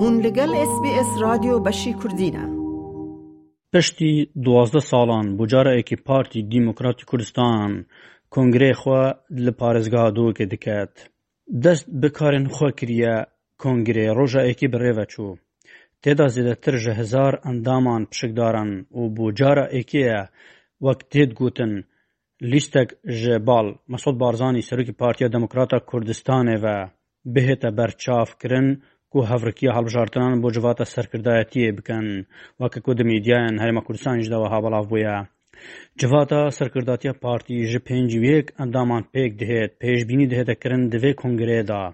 هون لگل اس بی اس رادیو بشی کردینه پشتی دوازده سالان بجاره اکی پارتی دیموکراتی کردستان کنگره خواه لپارزگاه دو که دکت دست بکارن خواه کریه کنگره روژا اکی بره وچو تیدا زیده ترجه هزار اندامان دارن و بجاره اکیه وقت تید گوتن لیستک جبال مسعود بارزانی سروکی پارتی دموکرات کردستانه و بهت برچاف کرن کو هەفرکیە هەڵبژارتنان بۆ جواتە سەرکردایەتیە بکەن واکە کۆ دەمیدیایەن هەرمە کوردستانیشداوە هابڵاو بووە جواتە سەرکرداتیە پارتی ژە پێنجویەک ئەندامان پێک دهێت پێشببینی دەهێتەکردن دەوێ کۆنگرێدا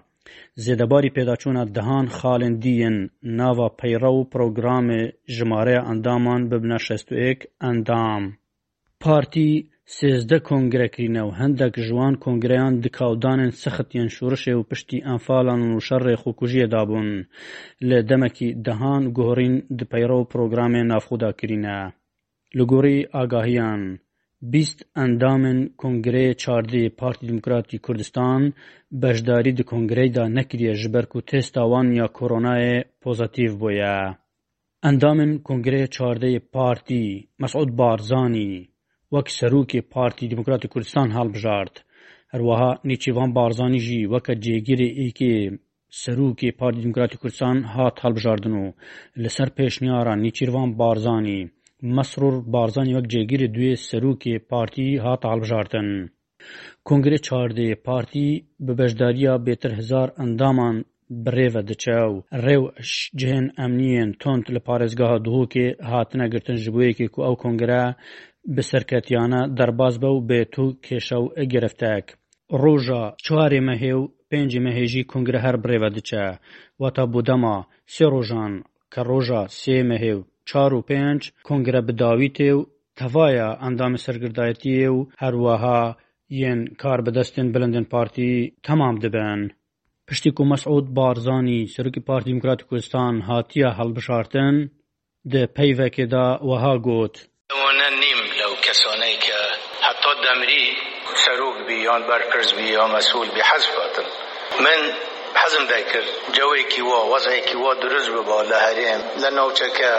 زێدەباری پێداچوونە دەهان خاڵندیەن ناوە پەیڕە و پرۆگرامی ژمارەیە ئەندامان ببنە 6 ئەندام. پارتی سێزدە کۆنگرەکرینەوە هەندێک ژوان کۆنگرەیان دکاودانێن سەختیان شوڕشێ و پشتی ئەنفالان و شەڕێ خۆکوژیەدا بوون لە دەمەکی دەهان گۆڕین دپەیڕە و پرۆگرامێ نافخوداکرینە لە گۆڕی ئاگاهیان بیست ئەندامن کۆنگرەیە چاردی پارتی دموکراتی کوردستان بەشداری دی کۆنگرەیدا نەکریە ji بەرک و تێستاوان یا کۆرۆنایە پۆزتیڤ بۆیە ئەندامن کۆنگرەیە چاردەیە پارتی مەسعود بارزانی وەک سەرۆکی پارتی دیموکراتی کوردستان هەڵبژارد هەروەها نیچێڤان بارزانانی ژی وەکە جێگیری ئیکێ سەرۆکی پارتی دیموکراتی کوردستان هات هەڵبژاردن و لەسەر پێشنیاران نیچیروان بارزانانی مەسرور بارزانانی وەک جێگیری دوێ سەرۆکی پارتی هات هەڵبژاردن. کنگرê çardê partî bi bejdariya bêtir hizar endaman birêve diçe û rêw cihên emniyên tond li parêzgeha duhokê hatine girtin ji boyekê ku ew kongre bi serketiyana derbas be û bê tû kêşa û girfteyek rôja çarê mehê û pêncî mehê jî kongre her birêve diçe weta budema sê rojan ke roja sê mehê û çar û pênc kongre bi dawîtê û tevaya endamê sergirdayetiyê û herweha yên karbidestên bilindên partî temam dibin piştî ku mesعود barzanî serokî Partî Demokratik Kurdistan hatiye helbişartin di peyvekê de weha got کسانی که حتی دمری سروک بی یا برکرز بی یا مسئول بی حذف باتن من حزم دکر جوی کیوا وا وضعی کی درست ببا لحریم لنوچه که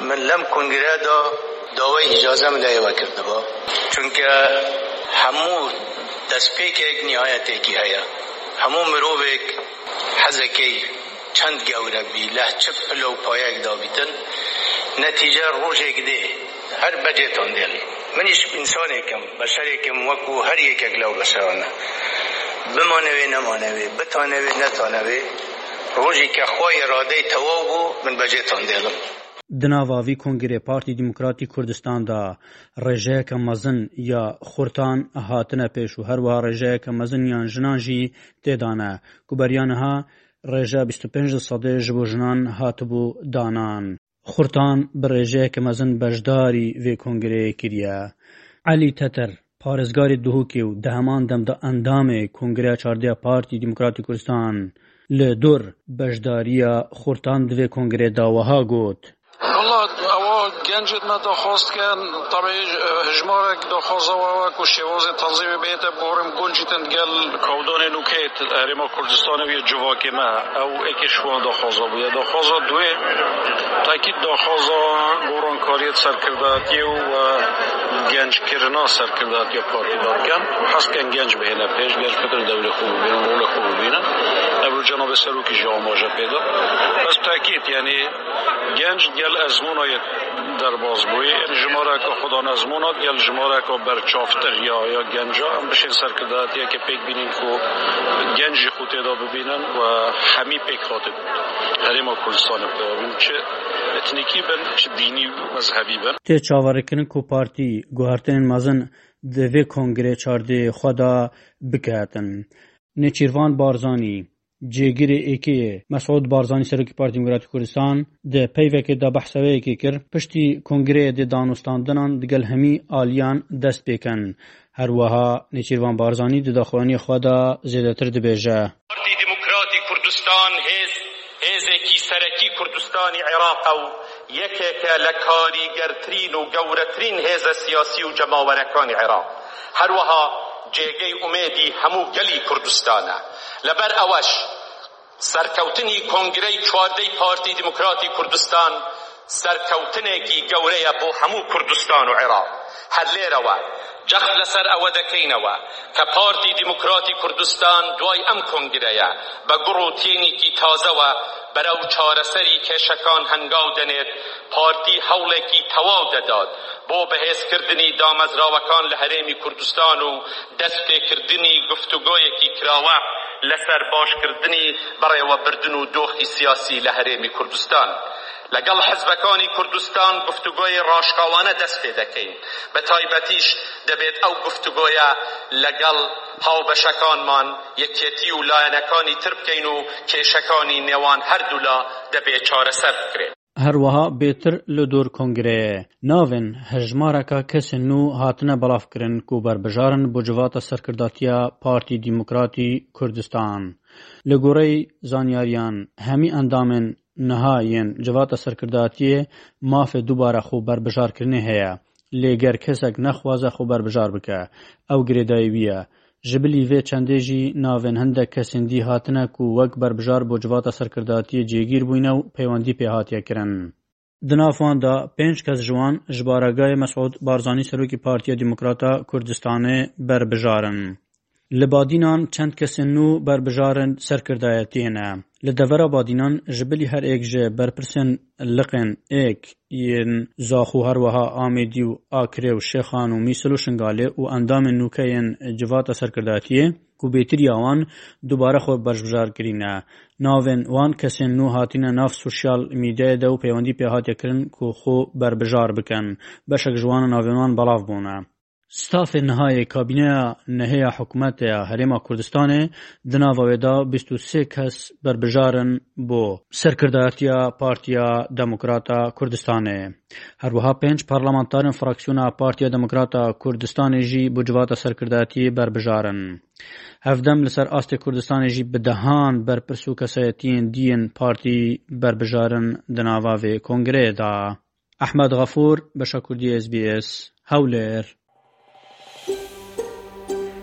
من لم کنگره دا داوی اجازه مدهی کرده با چون که همو دستپی که ایک نهایت ایکی هیا همو مروب ایک حزکی چند گوره بی له چپ پلو پایک دا بیتن نتیجه روش ایک ده هر بجه تان دیلی منیش ئینسانێکم بەشارێکم وەکو هەر یەکێک لەو بەسەوەە بمانەوێ نەمانەوێ بتانەوێ نەتانەوێ ڕۆژی کە خۆی ڕادەی تەواو بوو من بەجێتان دێڵم. دناواوی کنگرێ پارتی دیموکراتی کوردستاندا ڕێژەیەکە مەزن یا خورتان هاتنە پێش و هەروە ڕێژەیەکە مەزن یان ژنانژی تێدانە گوبەریانەها ڕێژە 25 سەدەی ژ بۆ ژنان هاتبوو دانان خورتان بە ڕێژەیەکە مەزن بەشداری وێ کۆنگرەیە کریە علی تەتەر پارێزگاری دوهوکی و دەهەمان دەمدا ئەندامێ کۆنگریا چاردەیە پارتی دیموکراتی کوردستان لە دوور بەشداریە خورتان دوێ کۆنگرێ داوەها گوت گنجید ما دخواست کن طبعی هجمارک دخواست و کو تنظیم بیت بورم گنجیتن گل کودان نوکیت هرما کردستان و یه جواکی ما او اکشوان دخواست بود دخواست دوی تاکید دخواست گوران کاریت سەرکرداتیە و گنج کرنا کن هست کن گنج به هنه پیش گنج گەنجکردن دەولە خوب بێن مول خوب جناب سرو که سەرۆکی جا پیدا پس تاکید یعنی گنج گەنج در باز بوی بووی که خدا یا گەل که برچافتر یا یا گنجا. هم بشین یا که پیک بینین گنجی خود ادا ببینن و پیک پێک خاتب هەرێمە کوردستانە بکەوین چه etnikî ben, çi dînî mezhebî ben. Tê çavarkirin ku partî guhertinên mezin di vê kongre çardê xwe da bikehetin. Nêçîrvan Barzanî جێگیری ئێکەیە مەسعود بارزانانی سەرکی پارتی وراتی کوردستان دە پەیوەکێ دا بەحسەوەیەکی کرد پشتی کنگرەیە دێ دانوستاندنان دگەل هەمی ئالیان دەست پێکەن هەروەها نێچیروان بارزانانی دداخوانی خوادا زێدەتر دەبێژە. دیموکراتی کوردستان کوردستانی عراق و که لکاری گرترین و گەورەترین هیز سیاسی و عراق عێراق هەروەها جێگەی امیدی همو گلی کردستانه. لبر اوش سرکوتنی کۆنگرەی چواردەی پارتی دموکراتی کوردستان سەرکەوتنێکی گەورەیە بۆ همو کردستان و عێراق لیر جەخت لەسەر ئەوە دەکەینەوە کە پارتی دیموکراتی کوردستان دوای ئەم کۆنگرەیە بە گوڕ و تێنێکی تازەوە بەرەو چارەسەری کێشەکان هەنگاو دەنێت پارتی هەوڵێکی تەواو دەدات بۆ بەهێزکردنی دامەزراوەکان لە هەرێمی کوردستان و دەستپێکردنی گفتوگۆیەکی کراوە لەسەر باشکردنی بەڕێوەبردن و دۆخی سیاسی لە هەرێمی کوردستان. لەگەڵ حزبەکانی کوردستان گفتوگۆی ڕاشقاوانە دەست پێ دەکەین بە تایبەتیش دەبێت ئەو گفتوگۆیە لەگەڵ هاوبەشەکانمان یەکێتی و لایەنەکانی تر بکەین و کێشەکانی نێوان هەردوولا دەبێت چارەسەر بکرێت هەروەها بێتر لە دوور کۆنگرەیە ناوێن هەژمارەکە کەسن و هاتنە بەڵافکردن و بربژارن بۆ جواتە سەرکرداتیە پارتی دیموکراتی کوردستان لە گۆڕەی زانیاریان هەمی ئەندامن nihayên civata serkirdatiyê mafê dubara xwe berbijارkirinê heye lê ger kesek nexwaze xwe berbijar bike ew girêdayî wî ye ji bilî vê çendê jî navên hindek kesên dî hatine ku wek berbijar bo civata serkirdatiyê cêgîr bûyne û peywendî pê hatiye kirin Di navxan de pênc kes ji wan ji baragahê Mesûd Barzanî Serokê Partiya Demokrata Kurdistanê berbijarin. Li badînan çend kesên nû berbijarên serkirdayetiyê ne. Li devera badînan ji bilî her ek ji berpirsên liqên ek yên zaxû herweha Amêdî û Akrê û Şexan û Mîsel û Şingalê û endamên nûkeyên civata serkirdayetiyê ku bêtiriya wan dubare xwe berjbijar kirîne. Navên wan kesên nû hatîne nav sosyal mîdyayê de û peywendî pêhatiye kirin ku xô berbijar bikin. Beşek ji wan navên wan belav bûne. Stafê nihayê kabîneya neheya hikûmeta ya Herêma Kurdistanê di nava wê da bîst û sê kes berbijarin bo serkirdayetiya Partiya Demokrata Kurdistanê. Herwiha pênc parlamentarên fraksiyona Partiya Demokrata Kurdistanê jî bu civata serkirdayetiyê berbijarin. Hevdem li ser astê Kurdistanê jî bi dehan berpirsû kesayetiyên diyên partî berbijarin di nava vê kongreyê da. Ahmed Gafur, Beşa Kurdî SBS, Hewlêr.